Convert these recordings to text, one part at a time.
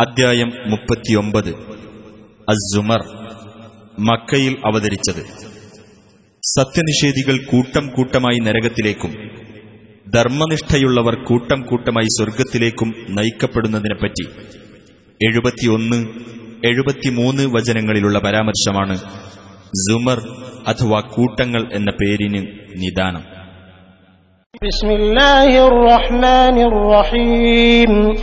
അദ്ധ്യായം മുപ്പത്തിയൊമ്പത്. അസുമർ മക്കയിൽ അവതരിച്ചത്. സത്യനിഷേധികൾ കൂട്ടം കൂട്ടമായി നരകത്തിലേക്കും ധർമ്മനിഷ്ഠയുള്ളവർ കൂട്ടം കൂട്ടമായി സ്വർഗത്തിലേക്കും നയിക്കപ്പെടുന്നതിനെപ്പറ്റി എഴുപത്തിയൊന്ന് എഴുപത്തിമൂന്ന് വചനങ്ങളിലുള്ള പരാമർശമാണ് സുമർ അഥവാ കൂട്ടങ്ങൾ എന്ന പേരിന് നിദാനം. ബിസ്മില്ലാഹിർ റഹ്മാനിർ റഹീം.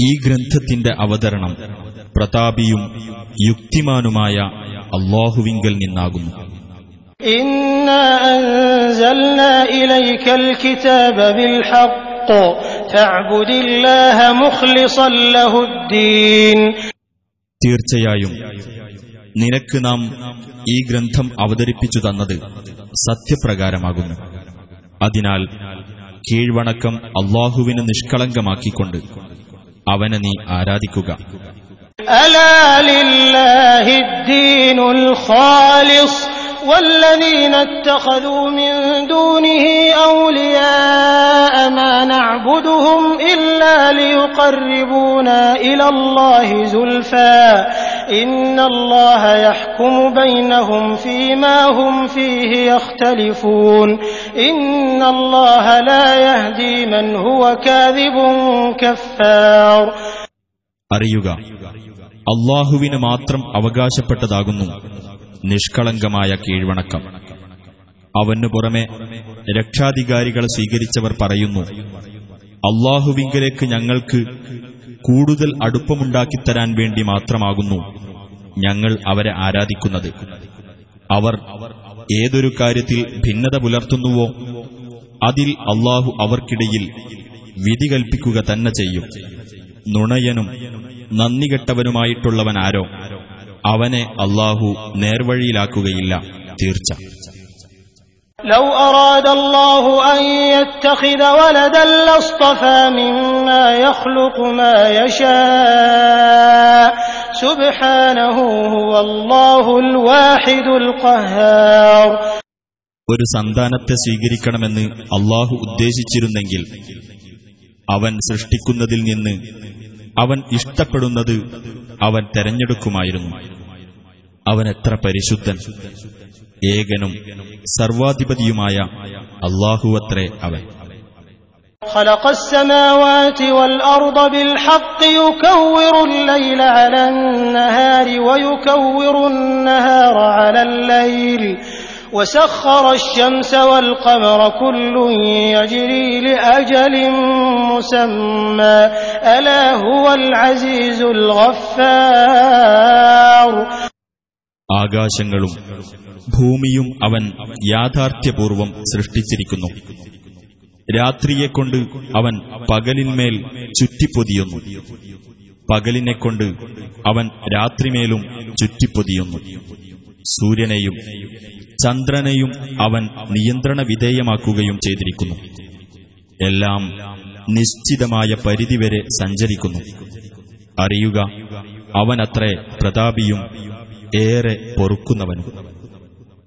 ഈ ഗ്രന്ഥത്തിന്റെ അവതരണം പ്രതാപിയും യുക്തിമാനുമായ അള്ളാഹുവിങ്കൽ നിന്നാകുന്നു. തീർച്ചയായും നിനക്ക് നാം ഈ ഗ്രന്ഥം അവതരിപ്പിച്ചു തന്നത് സത്യപ്രകാരമാകുന്നു അതിനാൽ കീഴ്വണക്കം അള്ളാഹുവിന് നിഷ്കളങ്കമാക്കിക്കൊണ്ട് അവനെ നീ ആരാധിക്കുക ألا لله الدين الخالص والذين اتخذوا من دونه أولياء ما نعبدهم إلا ليقربونا إلى الله زلفى അറിയുക അള്ളാഹുവിന് മാത്രം അവകാശപ്പെട്ടതാകുന്നു നിഷ്കളങ്കമായ കീഴ്വണക്കം. അവനു പുറമെ രക്ഷാധികാരികളെ സ്വീകരിച്ചവർ പറയുന്നു അള്ളാഹുവിങ്കലേക്ക് ഞങ്ങൾക്ക് കൂടുതൽ അടുപ്പമുണ്ടാക്കിത്തരാൻ വേണ്ടി മാത്രമാകുന്നു ഞങ്ങൾ അവരെ ആരാധിക്കുന്നത്. അവർ ഏതൊരു കാര്യത്തിൽ ഭിന്നത പുലർത്തുന്നുവോ അതിൽ അള്ളാഹു അവർക്കിടയിൽ വിധി കൽപ്പിക്കുക തന്നെ ചെയ്യും. നുണയനും നന്ദികെട്ടവനുമായിട്ടുള്ളവനാരോ അവനെ അള്ളാഹു നേർവഴിയിലാക്കുകയില്ല തീർച്ച. لو أراد الله أن يتخذ ولدا لاصطفى مما يخلق ما يشاء سبحانه هو الله الواحد القهار ഒരു സന്താനത്തെ സ്വീകരിക്കണമെന്ന് അള്ളാഹു ഉദ്ദേശിച്ചിരുന്നെങ്കിൽ അവൻ സൃഷ്ടിക്കുന്നതിൽ നിന്ന് അവൻ ഇഷ്ടപ്പെടുന്നത് അവൻ തെരഞ്ഞെടുക്കുമായിരുന്നു അവൻ എത്ര പരിശുദ്ധൻ ഏകനും സർവാധിപതിയുമായ അള്ളാഹുവത്രേ അവൻ خلق السماوات والأرض بالحق يكور الليل على النهار ويكور النهار على الليل وسخر الشمس والقمر كل يجري لأجل مسمى ألا هو العزيز الغفار ആകാശങ്ങളും ഭൂമിയും അവൻ യാഥാർത്ഥ്യപൂർവം സൃഷ്ടിച്ചിരിക്കുന്നു. രാത്രിയെക്കൊണ്ട് അവൻ പകലിന്മേൽ ചുറ്റിപ്പൊതിയുന്നു. പകലിനെക്കൊണ്ട് അവൻ രാത്രിമേലും ചുറ്റിപ്പൊതിയുന്നു. സൂര്യനെയും ചന്ദ്രനെയും അവൻ നിയന്ത്രണ വിധേയമാക്കുകയും ചെയ്തിരിക്കുന്നു. എല്ലാം നിശ്ചിതമായ പരിധിവരെ സഞ്ചരിക്കുന്നു. അറിയുക അവനത്രേ പ്രതാപിയും ഏറെ പൊറുക്കുന്നവനും.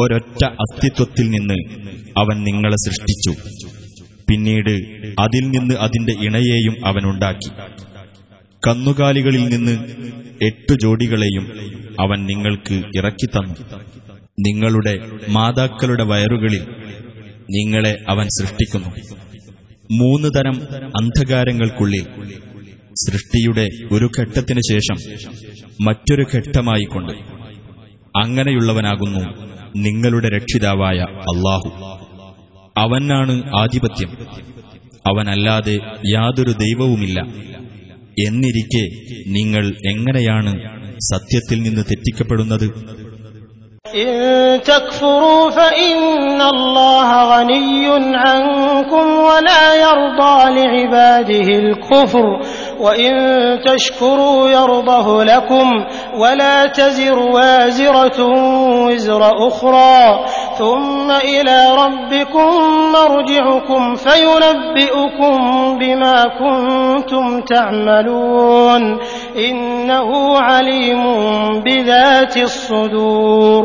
ഒരൊറ്റ അസ്തിത്വത്തിൽ നിന്ന് അവൻ നിങ്ങളെ സൃഷ്ടിച്ചു. പിന്നീട് അതിൽ നിന്ന് അതിന്റെ ഇണയെയും അവനുണ്ടാക്കി കന്നുകാലികളിൽ നിന്ന് എട്ടു ജോഡികളെയും അവൻ നിങ്ങൾക്ക് ഇറക്കി തന്നു. നിങ്ങളുടെ മാതാക്കളുടെ വയറുകളിൽ നിങ്ങളെ അവൻ സൃഷ്ടിക്കുന്നു. മൂന്ന് തരം അന്ധകാരങ്ങൾക്കുള്ളിൽ സൃഷ്ടിയുടെ ഒരു ഘട്ടത്തിനു ശേഷം മറ്റൊരു ഘട്ടമായിക്കൊണ്ട് അങ്ങനെയുള്ളവനാകുന്നു നിങ്ങളുടെ രക്ഷിതാവായ അള്ളാഹു അവനാണ് ആധിപത്യം. അവനല്ലാതെ യാതൊരു ദൈവവുമില്ല. എന്നിരിക്കെ നിങ്ങൾ എങ്ങനെയാണ് സത്യത്തിൽ നിന്ന് തെറ്റിക്കപ്പെടുന്നത്? إن تكفروا فإن الله غني عنكم ولا يرضى لعباده الكفر وإن تشكروا يرضه لكم ولا تزر وازرة وزر أخرى ثم إلى ربكم مرجعكم فينبئكم بما كنتم تعملون إنه عليم بذات الصدور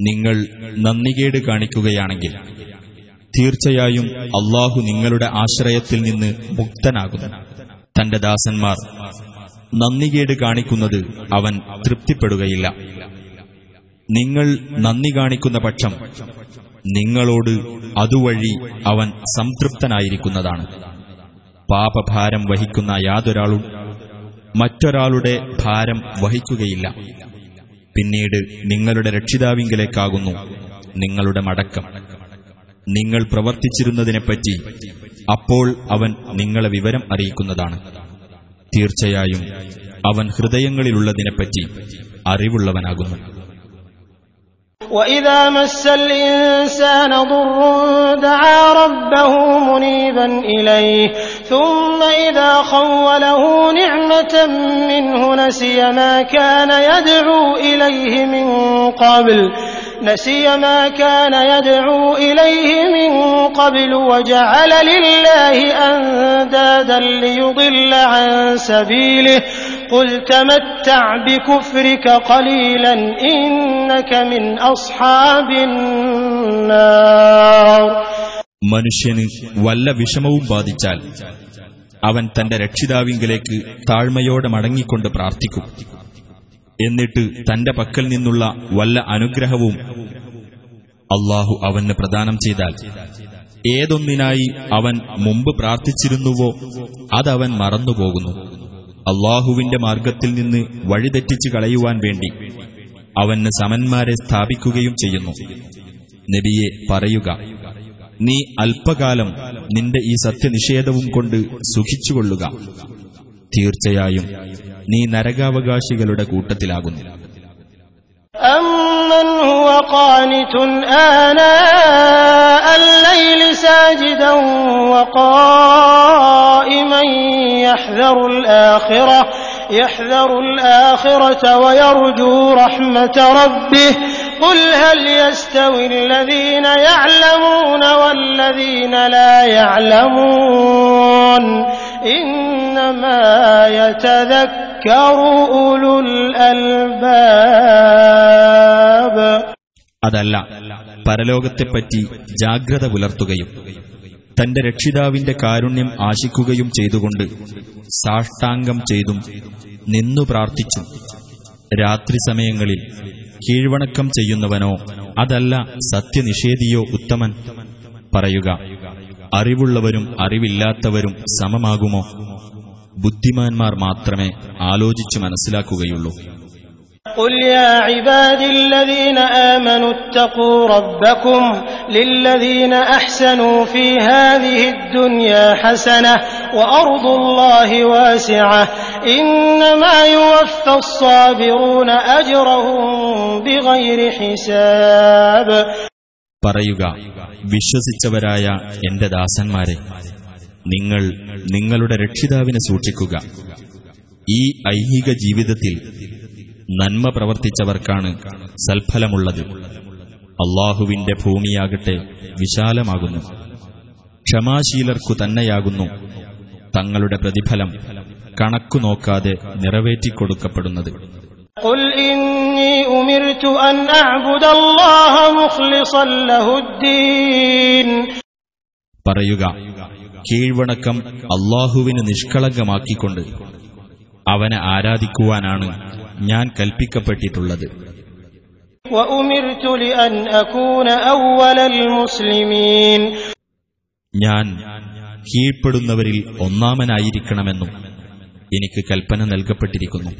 നിങ്ങൾ നന്ദികേട് കാണിക്കുകയാണെങ്കിൽ തീർച്ചയായും അള്ളാഹു നിങ്ങളുടെ ആശ്രയത്തിൽ നിന്ന് മുക്തനാകുന്നു തന്റെ ദാസന്മാർ. നന്ദികേട് കാണിക്കുന്നത് അവൻ തൃപ്തിപ്പെടുകയില്ല. നിങ്ങൾ നന്ദി കാണിക്കുന്ന പക്ഷം നിങ്ങളോട് അതുവഴി അവൻ സംതൃപ്തനായിരിക്കുന്നതാണ്. പാപഭാരം വഹിക്കുന്ന യാതൊരാളും മറ്റൊരാളുടെ ഭാരം വഹിക്കുകയില്ല. പിന്നീട് നിങ്ങളുടെ രക്ഷിതാവിങ്കിലേക്കാകുന്നു നിങ്ങളുടെ മടക്കം. നിങ്ങൾ പ്രവർത്തിച്ചിരുന്നതിനെപ്പറ്റി അപ്പോൾ അവൻ നിങ്ങളെ വിവരം അറിയിക്കുന്നതാണ് തീർച്ചയായും അവൻ ഹൃദയങ്ങളിലുള്ളതിനെപ്പറ്റി അറിവുള്ളവനാകുന്നു وإذا مس الإنسان ضر دعا ربه منيبا إليه ثم إذا خوله نعمة منه نسي ما كان يدعو إليه من قبل نسي ما كان يدعو إليه من قبل وجعل لله أندادا ليضل عن سبيله قل تمتع بكفرك قليلا إنك من أصحاب النار മനുഷ്യന് വല്ല വിഷമവും ബാധിച്ചാൽ അവൻ തന്റെ രക്ഷിതാവിങ്കലേക്ക് താഴ്മയോടെ മടങ്ങിക്കൊണ്ട് പ്രാർത്ഥിക്കും എന്നിട്ട് തന്റെ പക്കൽ നിന്നുള്ള വല്ല അനുഗ്രഹവും അള്ളാഹു അവന് പ്രദാനം ചെയ്താൽ ഏതൊന്നിനായി അവൻ മുമ്പ് പ്രാർത്ഥിച്ചിരുന്നുവോ അതവൻ മറന്നുപോകുന്നു. അള്ളാഹുവിന്റെ മാർഗത്തിൽ നിന്ന് വഴിതെറ്റിച്ചു കളയുവാൻ വേണ്ടി അവന് സമന്മാരെ സ്ഥാപിക്കുകയും ചെയ്യുന്നു. നബിയെ പറയുക നീ അല്പകാലം നിന്റെ ഈ സത്യനിഷേധവും കൊണ്ട് സുഖിച്ചുകൊള്ളുക. തീർച്ചയായും നീ നരകാവകാശികളുടെ കൂട്ടത്തിലാകുന്നു أمن هو قانت آناء الليل ساجدا وقائما يحذر الآخرة يحذر الآخرة ويرجو رحمة ربه قل هل يستوي الذين يعلمون والذين لا يعلمون إنما يتذكر أولو الألباب അതല്ല പരലോകത്തെപ്പറ്റി ജാഗ്രത പുലർത്തുകയും തന്റെ രക്ഷിതാവിന്റെ കാരുണ്യം ആശിക്കുകയും ചെയ്തുകൊണ്ട് സാഷ്ടാംഗം ചെയ്തും നിന്നു പ്രാർത്ഥിച്ചും രാത്രി സമയങ്ങളിൽ കീഴ്വണക്കം ചെയ്യുന്നവനോ അതല്ല സത്യനിഷേധിയോ ഉത്തമൻ പറയുക അറിവുള്ളവരും അറിവില്ലാത്തവരും സമമാകുമോ ബുദ്ധിമാന്മാർ മാത്രമേ ആലോചിച്ചു മനസ്സിലാക്കുകയുള്ളൂ قل يا عبادي الذين آمنوا اتقوا ربكم للذين أحسنوا في هذه الدنيا حسنة وأرض الله واسعة إنما يوفى الصابرون أجرهم بغير حساب പറയുക വിശ്വസിച്ചവരായ എന്റെ ദാസന്മാരെ നിങ്ങൾ നിങ്ങളുടെ രക്ഷിതാവിനെ സൂക്ഷിക്കുക. ഈ ഐഹിക ജീവിതത്തിൽ നന്മ പ്രവർത്തിച്ചവർക്കാണ് സൽഫലമുള്ളത്. അള്ളാഹുവിന്റെ ഭൂമിയാകട്ടെ വിശാലമാകുന്നു. ക്ഷമാശീലർക്കു തന്നെയാകുന്നു തങ്ങളുടെ പ്രതിഫലം കണക്കു നോക്കാതെ നിറവേറ്റിക്കൊടുക്കപ്പെടുന്നത്. قل إني أمرت أن أعبد الله مخلصا له الدين പറയുക കീഴ്വണക്കം അള്ളാഹുവിന് നിഷ്കളങ്കമാക്കിക്കൊണ്ട് അവനെ ആരാധിക്കുവാനാണ് ഞാൻ കൽപ്പിക്കപ്പെട്ടിട്ടുള്ളത് وأمرت لأن أكون أول المسلمين ഞാൻ കീഴ്പ്പെടുന്നവരിൽ ഒന്നാമനായിരിക്കണമെന്നും എനിക്ക് കൽപ്പന നൽകപ്പെട്ടിരിക്കുന്നു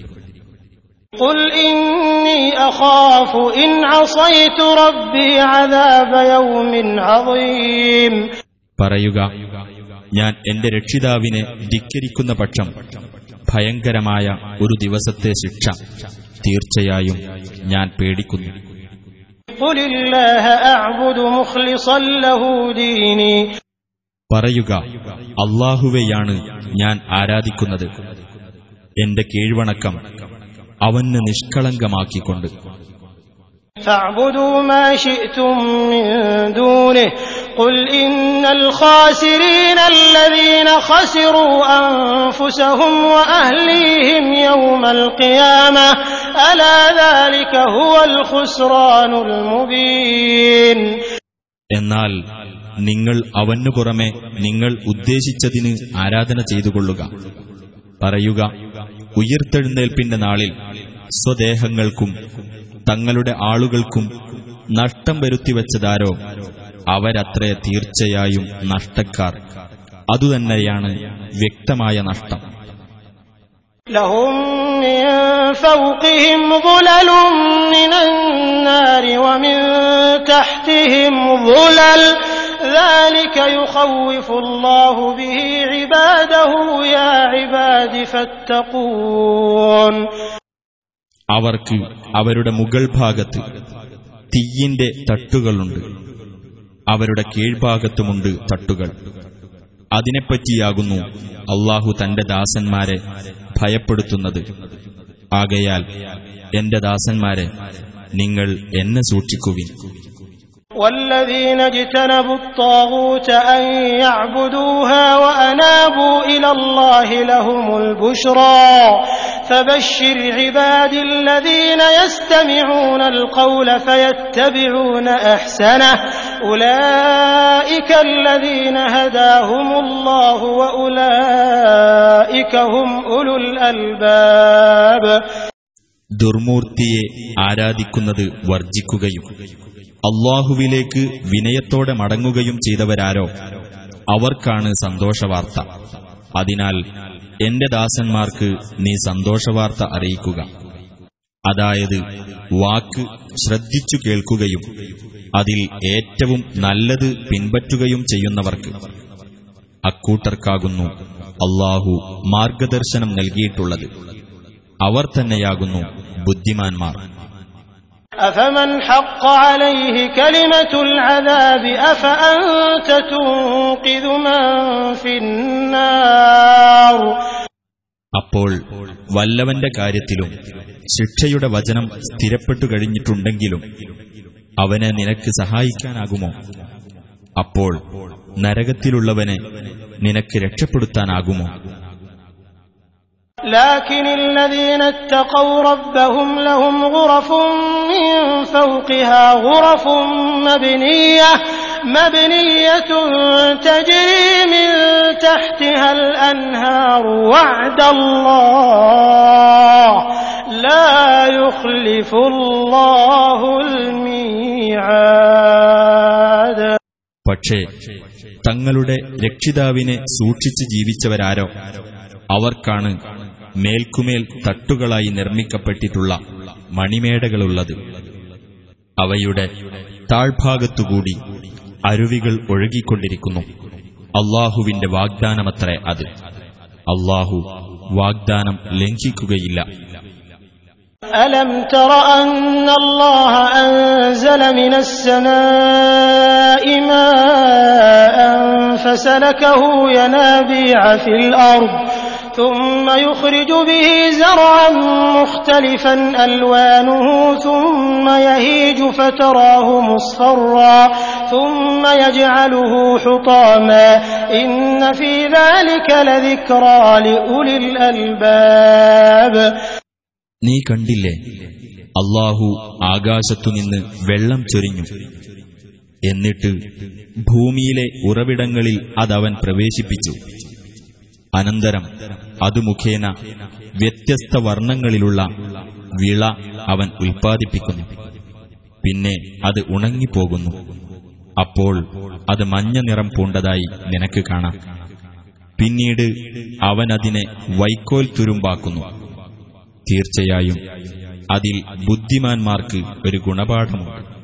قل إني أخاف إن عصيت ربي عذاب يوم عظيم പറയുക ഞാൻ എന്റെ രക്ഷിതാവിനെ ധിക്കരിക്കുന്ന പക്ഷം ഭയങ്കരമായ ഒരു ദിവസത്തെ ശിക്ഷ തീർച്ചയായും ഞാൻ പേടിക്കുന്നു قل الله أعبد مخلصا له ديني പറയുക അള്ളാഹുവെയാണ് ഞാൻ ആരാധിക്കുന്നത് എന്റെ കീഴ്വണക്കം അവന് നിഷ്കളങ്കമാക്കിക്കൊണ്ട് فاعبدوا ما شئتم من دونه قل إن الخاسرين الذين خسروا أنفسهم وأهليهم يوم القيامة ألا ذلك هو الخسران المبين എന്നാൽ നിങ്ങൾ അവനു പുറമെ നിങ്ങൾ ഉദ്ദേശിച്ചതിന് ആരാധന ചെയ്തുകൊള്ളുക പറയുക ഉയർത്തെഴുന്നേൽപ്പിന്റെ നാളിൽ സ്വദേഹങ്ങൾക്കും തങ്ങളുടെ ആളുകൾക്കും നഷ്ടം വരുത്തിവെച്ചതാരോ അവരത്രേ തീർച്ചയായും നഷ്ടക്കാർ. അതുതന്നെയാണ് വ്യക്തമായ നഷ്ടം. ലഹും من فوقهم ظلل من النار ومن تحتهم ظلل ذلك يخوف الله به عباده يا عباد فاتقون അവർക്ക് അവരുടെ മുകൾ ഭാഗത്ത് തീയിന്റെ തട്ടുകളുണ്ട് അവരുടെ കീഴ്ഭാഗത്തുമുണ്ട് തട്ടുകൾ അതിനെപ്പറ്റിയാകുന്നു അള്ളാഹു തന്റെ ദാസന്മാരെ ഭയപ്പെടുത്തുന്നത് ആകയാൽ എന്റെ ദാസന്മാരെ നിങ്ങൾ എന്നെ സൂക്ഷിക്കുവിൻ والذين اجتنبوا الطاغوت أن يعبدوها وأنابوا إلى الله لهم البشرى فبشر عباد الذين يستمعون القول فيتبعون أحسنه أولئك الذين هداهم الله وأولئك هم أولو الألباب ദുർമൂർത്തിയെ ആരാധിക്കുന്നത് വർജിക്കുകയും അള്ളാഹുവിലേക്ക് വിനയത്തോടെ മടങ്ങുകയും ചെയ്തവരാരോ? അവർക്കാണ് സന്തോഷവാർത്ത. അതിനാൽ എന്റെ ദാസന്മാർക്ക് നീ സന്തോഷവാർത്ത അറിയിക്കുക. അതായത് വാക്ക് ശ്രദ്ധിച്ചു കേൾക്കുകയും അതിൽ ഏറ്റവും നല്ലത് പിൻപറ്റുകയും ചെയ്യുന്നവർക്ക്. അക്കൂട്ടർക്കാകുന്നു അള്ളാഹു മാർഗദർശനം നൽകിയിട്ടുള്ളത്. അവർ തന്നെയാകുന്നു ബുദ്ധിമാന്മാർ. أفمن حق عليه كلمة العذاب أفأنت تنقذ من في النار അപ്പോൾ വല്ലവന്റെ കാര്യത്തിലും ശിക്ഷയുടെ വചനം സ്ഥിരപ്പെട്ടു കഴിഞ്ഞിട്ടുണ്ടെങ്കിലും അവനെ നിനക്ക് സഹായിക്കാനാകുമോ അപ്പോൾ നരകത്തിലുള്ളവനെ നിനക്ക് രക്ഷപ്പെടുത്താനാകുമോ لكن الذين اتقوا ربهم لهم غرف من فوقها غرف مبنية مبنية تجري من تحتها الأنهار وعد الله لا يخلف الله الميعاد പക്ഷേ തങ്ങളുടെ രക്ഷിതാവിനെ സൂക്ഷിച്ച് ജീവിച്ചവരാരോ അവർക്കാണ് മേൽക്കുമേൽ തട്ടുകളായി നിർമ്മിക്കപ്പെട്ടിട്ടുള്ള മണിമേടകളുള്ളത് അവയുടെ താഴ്ഭാഗത്തുകൂടി അരുവികൾ ഒഴുകിക്കൊണ്ടിരിക്കുന്നു അള്ളാഹുവിന്റെ വാഗ്ദാനമത്രേ അത് അള്ളാഹു വാഗ്ദാനം ലംഘിക്കുകയില്ല ألم تر أن الله أنزل من السماء ماء فسلكه ينابيع في الأرض ثم يخرج به زرعا مختلفا ألوانه ثم يهيج فتراه مصفرا ثم يجعله حطاما إن في ذلك لذكرى لأولي الألباب നീ കണ്ടില്ലേ അള്ളാഹു ആകാശത്തുനിന്ന് വെള്ളം ചൊരിഞ്ഞു എന്നിട്ട് ഭൂമിയിലെ ഉറവിടങ്ങളിൽ അതവൻ പ്രവേശിപ്പിച്ചു അനന്തരം അതു മുഖേന വ്യത്യസ്ത വർണങ്ങളിലുള്ള വിള അവൻ ഉൽപ്പാദിപ്പിക്കുന്നു. പിന്നെ അത് ഉണങ്ങിപ്പോകുന്നു. അപ്പോൾ അത് മഞ്ഞ നിറം പൂണ്ടതായി നിനക്ക് കാണാം. പിന്നീട് അവനതിനെ വൈക്കോൽ തുരുമ്പാക്കുന്നു. തീർച്ചയായും അതിൽ ബുദ്ധിമാന്മാർക്ക് ഒരു ഗുണപാഠമുണ്ട്.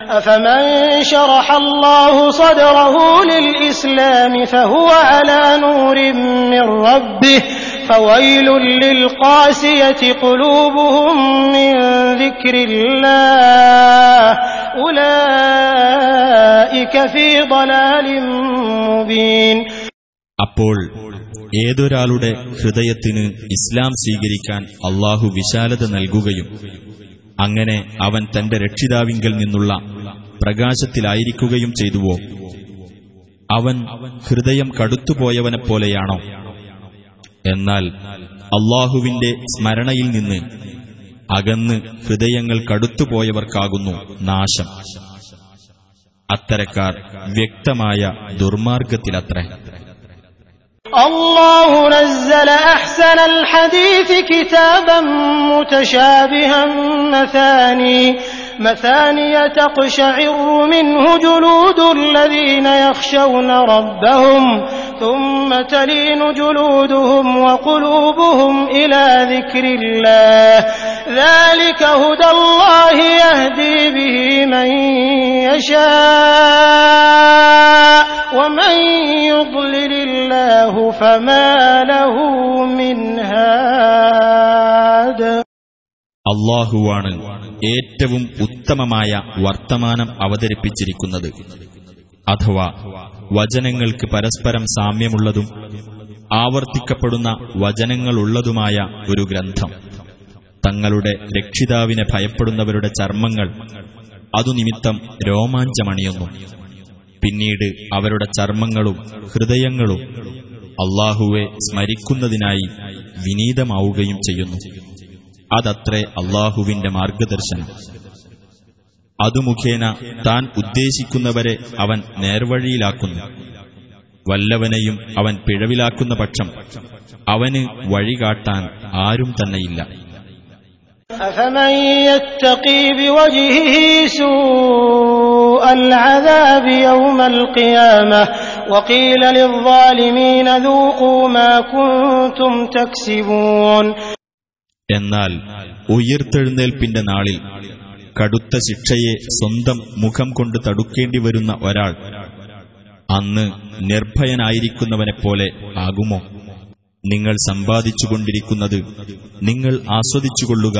أفمن شرح الله صدره للإسلام فهو على نور من ربه فويل للقاسية قلوبهم من ذكر الله أولئك في ضلال مبين അപ്പോൾ ഏതൊരാളുടെ ഹൃദയത്തിന് ഇസ്ലാം സ്വീകരിക്കാൻ അള്ളാഹു വിശാലത നൽകുകയും അങ്ങനെ അവൻ തന്റെ രക്ഷിതാവിങ്കിൽ നിന്നുള്ള പ്രകാശത്തിലായിരിക്കുകയും ചെയ്തുവോ? അവൻ ഹൃദയം കടുത്തുപോയവനെപ്പോലെയാണോ? എന്നാൽ അള്ളാഹുവിന്റെ സ്മരണയിൽ നിന്ന് അകന്ന് ഹൃദയങ്ങൾ കടുത്തുപോയവർക്കാകുന്നു നാശം. അത്തരക്കാർ വ്യക്തമായ ദുർമാർഗത്തിലത്രേ الله نزل أحسن الحديث كتابا متشابها مثاني مثانية تقشعر منه جلود الذين يخشون ربهم ثم تلين جلودهم وقلوبهم إلى ذكر الله. ذلك هدى الله يهدي به من يشاء. ومن يضلل الله فما له من هاد അള്ളാഹുവാണ് ഏറ്റവും ഉത്തമമായ വർത്തമാനം അവതരിപ്പിച്ചിരിക്കുന്നത് അഥവാ വചനങ്ങൾക്ക് പരസ്പരം സാമ്യമുള്ളതും ആവർത്തിക്കപ്പെടുന്ന വചനങ്ങളുള്ളതുമായ ഒരു ഗ്രന്ഥം തങ്ങളുടെ രക്ഷിതാവിനെ ഭയപ്പെടുന്നവരുടെ ചർമ്മങ്ങൾ അതുനിമിത്തം രോമാഞ്ചമണിയുന്നു പിന്നീട് അവരുടെ ചർമ്മങ്ങളും ഹൃദയങ്ങളും അള്ളാഹുവെ സ്മരിക്കുന്നതിനായി വിനീതമാവുകയും ചെയ്യുന്നു. അതത്രേ അള്ളാഹുവിന്റെ മാർഗദർശനം. അതു മുഖേന താൻ ഉദ്ദേശിക്കുന്നവരെ അവൻ നേർവഴിയിലാക്കുന്നു. വല്ലവനെയും അവൻ പിഴവിലാക്കുന്ന പക്ഷം അവന് വഴികാട്ടാൻ ആരും തന്നെയില്ല. أفمن يتقي بوجهه سوء العذاب يوم القيامة وقيل للظالمين ذوقوا ما كنتم تكسبون എന്നാൽ ഉയിർത്തെഴുന്നേൽപ്പിന്റെ നാളിൽ കടുത്ത ശിക്ഷയെ സ്വന്തം മുഖം കൊണ്ട് തടുക്കേണ്ടി വരുന്ന ഒരാൾ അന്ന് നിർഭയനായിരിക്കുന്നവനെപ്പോലെ ആകുമോ നിങ്ങൾ സമ്പാദിച്ചുകൊണ്ടിരിക്കുന്നത് നിങ്ങൾ ആസ്വദിച്ചുകൊള്ളുക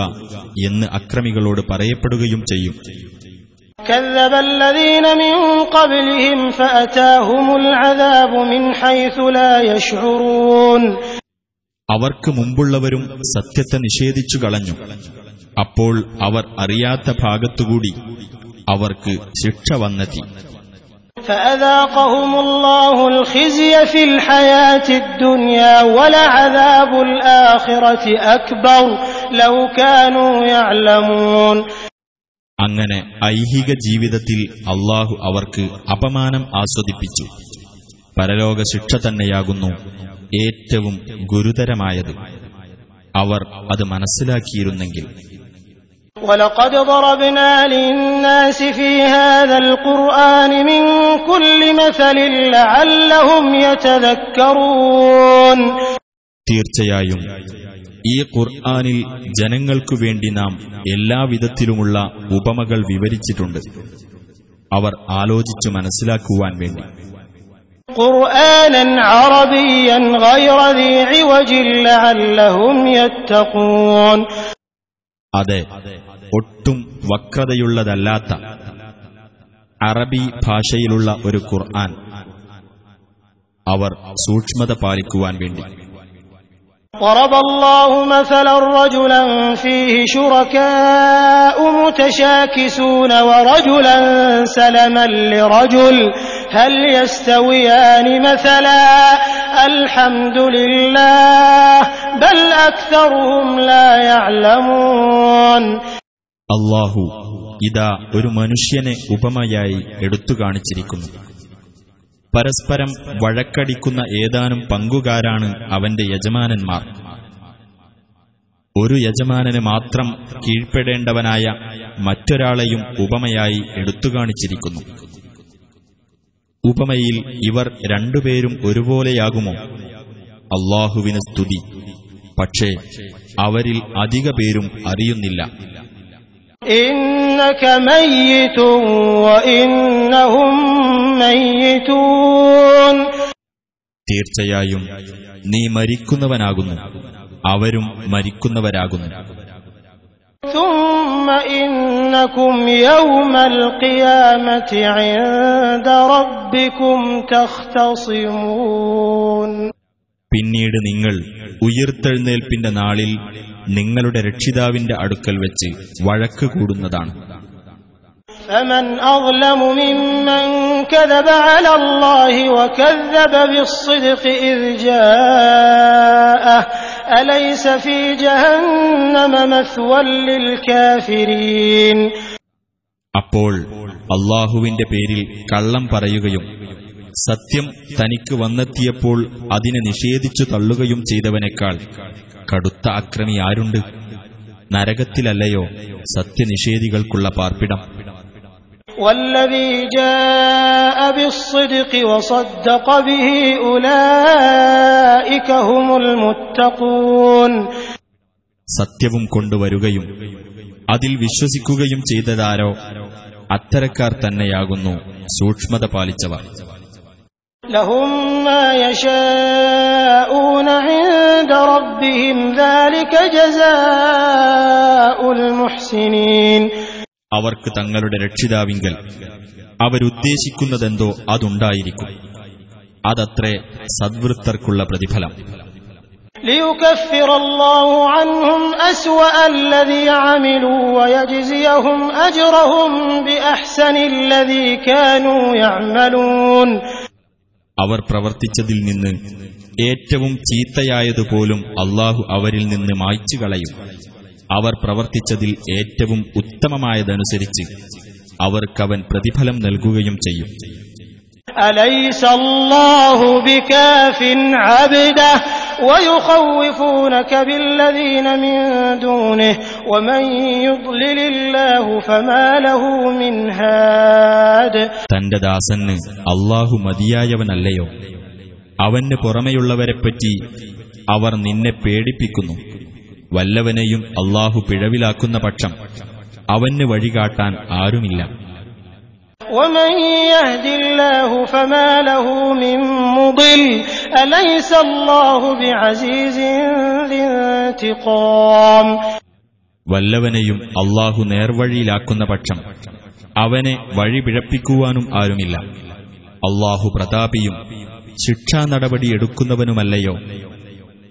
എന്ന് അക്രമികളോട് പറയപ്പെടുകയും ചെയ്യും. അവർക്ക് മുമ്പുള്ളവരും സത്യത്തെ നിഷേധിച്ചു കളഞ്ഞു. അപ്പോൾ അവർ അറിയാത്ത ഭാഗത്തുകൂടി അവർക്ക് ശിക്ഷ വന്നെത്തി. فأذاقهم الله الخزي في الحياة الدنيا ولعذاب الآخرة أكبر لو كانوا يعلمون അങ്ങനെ ഐഹിക ജീവിതത്തിൽ അള്ളാഹു അവർക്ക് അപമാനം ആസ്വദിപ്പിച്ചു പരലോക ശിക്ഷ തന്നെയാകുന്നു ഏറ്റവും ഗുരുതരമായത് അവർ അത് മനസ്സിലാക്കിയിരുന്നെങ്കിൽ ولقد ضربنا للناس في هذا القرآن من كل مثل لعلهم يتذكرون തീർച്ചയായും ഈ ഖുർആനിൽ ജനങ്ങൾക്കു വേണ്ടി നാം എല്ലാവിധത്തിലുമുള്ള ഉപമകൾ വിവരിച്ചിട്ടുണ്ട് അവർ ആലോചിച്ചു മനസ്സിലാക്കുവാൻ വേണ്ടി قرآنا عربيا غير ذي عوج لعلهم يتقون അതെ ഒട്ടും വക്രതയുള്ളതല്ലാത്ത അറബി ഭാഷയിലുള്ള ഒരു ഖുർആൻ അവർ സൂക്ഷ്മത പാലിക്കുവാൻ വേണ്ടി ضرب الله مثلا رجلا فيه شركاء متشاكسون ورجلا سلما لرجل هل يستويان مثلا الحمد لله بل أكثرهم لا يعلمون അള്ളാഹു ഇതാ ഒരു മനുഷ്യനെ ഉപമയായി എടുത്തു കാണിച്ചിരിക്കുന്നു. പരസ്പരം വഴക്കടിക്കുന്ന ഏതാനും പങ്കുകാരാണ് അവന്റെ യജമാനന്മാർ. ഒരു യജമാനന് മാത്രം കീഴ്പ്പെടേണ്ടവനായ മറ്റൊരാളെയും ഉപമയായി എടുത്തു കാണിച്ചിരിക്കുന്നു. ഉപമയിൽ ഇവർ രണ്ടുപേരും ഒരുപോലെയാകുമോ? അള്ളാഹുവിന് സ്തുതി. പക്ഷേ അവരിൽ അധിക പേരും അറിയുന്നില്ല. إنك ميت وإنهم ميتون തീർച്ചയായും നീ മരിക്കുന്നവനാകുന്നു അവരും മരിക്കുന്നവരാകുന്നു ثم إنكم يوم القيامة عند ربكم تختصمون പിന്നീട് നിങ്ങൾ ഉയിർത്തെഴുന്നേൽപ്പിന്റെ നാളിൽ നിങ്ങളുടെ രക്ഷിതാവിന്റെ അടുക്കൽ വെച്ച് വഴക്ക് കൂടുന്നതാണ് فمن أظلم ممن كذب على الله وكذب بالصدق إذ جاءه أليس في جهنم مثوى للكافرين അപ്പോൾ അള്ളാഹുവിന്റെ പേരിൽ കള്ളം പറയുകയും സത്യം തനിക്ക് വന്നെത്തിയപ്പോൾ അതിനെ നിഷേധിച്ചു തള്ളുകയും ചെയ്തവനേക്കാൾ കടുത്ത അക്രമി ആരുണ്ട് നരകത്തിലല്ലയോ സത്യനിഷേധികൾക്കുള്ള പാർപ്പിടം والذي جاء بالصدق وصدق به أولئك هم المتقون സത്യവും കൊണ്ടുവരുകയും അതിൽ വിശ്വസിക്കുകയും ചെയ്തതാരോ അത്തരക്കാർ തന്നെയാകുന്നു സൂക്ഷ്മത പാലിച്ചവർ لهم ما يشاءون عند ربهم ذلك جزاء المحسنين അവർക്ക് തങ്ങളുടെ രക്ഷിതാവിങ്കൽ അവരുദ്ദേശിക്കുന്നതെന്തോ അതുണ്ടായിരിക്കും അതത്രേ സദ്വൃത്തർക്കുള്ള പ്രതിഫലം അവർ പ്രവർത്തിച്ചതിൽ നിന്ന് ഏറ്റവും ചീത്തയായതുപോലും അള്ളാഹു അവരിൽ നിന്ന് മായ്ച്ചു കളയും അവർ പ്രവർത്തിച്ചതിൽ ഏറ്റവും ഉത്തമമായതനുസരിച്ച് അവർക്കവൻ പ്രതിഫലം നൽകുകയും ചെയ്യും. അലൈസല്ലാഹു ബികാഫിൻ അബ്ദഹ് ويخوفونك بالذين من دونه ومن يضلل الله فما له من هاد തന്റെ ദാസന് അള്ളാഹു മതിയായവനല്ലയോ അവന് പുറമെയുള്ളവരെപ്പറ്റി അവർ നിന്നെ പേടിപ്പിക്കുന്നു വല്ലവനെയും അള്ളാഹു പിഴവിലാക്കുന്ന പക്ഷം അവന് വഴികാട്ടാൻ ആരുമില്ല ومن يهد الله فما له من مضل أليس الله بعزيز ذي انتقام വല്ലവനെയും അള്ളാഹു നേർവഴിയിലാക്കുന്ന പക്ഷം അവനെ വഴി പിഴപ്പിക്കുവാനും ആരുമില്ല അള്ളാഹു പ്രതാപിയും ശിക്ഷാ നടപടി എടുക്കുന്നവനുമല്ലയോ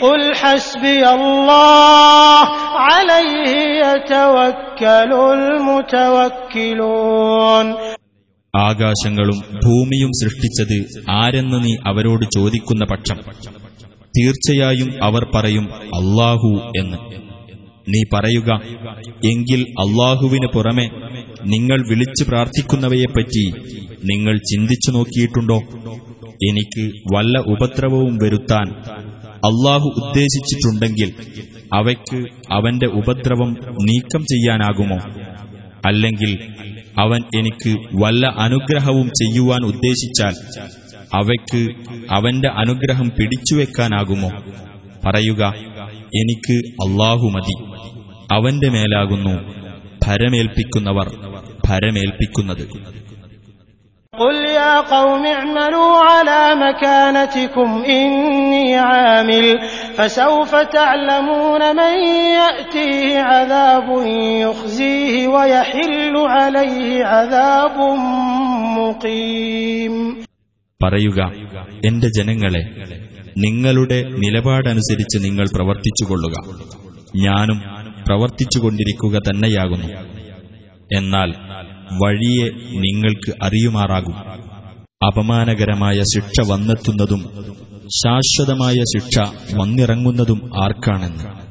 قل حسبي الله عليه يتوكل المتوكلون ആകാശങ്ങളും ഭൂമിയും സൃഷ്ടിച്ചത് ആരെന്ന് നീ അവരോട് ചോദിക്കുന്ന പക്ഷം തീർച്ചയായും അവർ പറയും അള്ളാഹു എന്ന് നീ പറയുക എങ്കിൽ അള്ളാഹുവിന് പുറമെ നിങ്ങൾ വിളിച്ചു പ്രാർത്ഥിക്കുന്നവയെപ്പറ്റി നിങ്ങൾ ചിന്തിച്ചു നോക്കിയിട്ടുണ്ടോ എനിക്ക് വല്ല ഉപദ്രവവും വരുത്താൻ അള്ളാഹു ഉദ്ദേശിച്ചിട്ടുണ്ടെങ്കിൽ അവയ്ക്ക് അവന്റെ ഉപദ്രവം നീക്കം ചെയ്യാനാകുമോ? അല്ലെങ്കിൽ അവൻ എനിക്ക് വല്ല അനുഗ്രഹവും ചെയ്യുവാൻ ഉദ്ദേശിച്ചാൽ അവയ്ക്ക് അവന്റെ അനുഗ്രഹം പിടിച്ചുവെക്കാനാകുമോ പറയുക എനിക്ക് അള്ളാഹു മതി. അവന്റെ മേലാകുന്നു ഭരമേൽപ്പിക്കുന്നവർ ഭരമേൽപ്പിക്കുന്നത്. قل يا قوم اعملوا على مكانتكم إني عامل فسوف تعلمون من يأتيه عذاب يخزيه ويحل عليه عذاب مقيم പറയുക എന്റെ ജനങ്ങളെ നിങ്ങളുടെ നിലപാടനുസരിച്ച് നിങ്ങൾ പ്രവർത്തിച്ചുകൊള്ളുക ഞാനും പ്രവർത്തിച്ചുകൊണ്ടിരിക്കുക തന്നെയാകുന്നു എന്നാൽ വഴിയെ നിങ്ങൾക്ക് അറിയുമാറാകും. അപമാനകരമായ ശിക്ഷ വന്നെത്തുന്നതും ശാശ്വതമായ ശിക്ഷ വന്നിറങ്ങുന്നതും ആർക്കാണെന്ന്.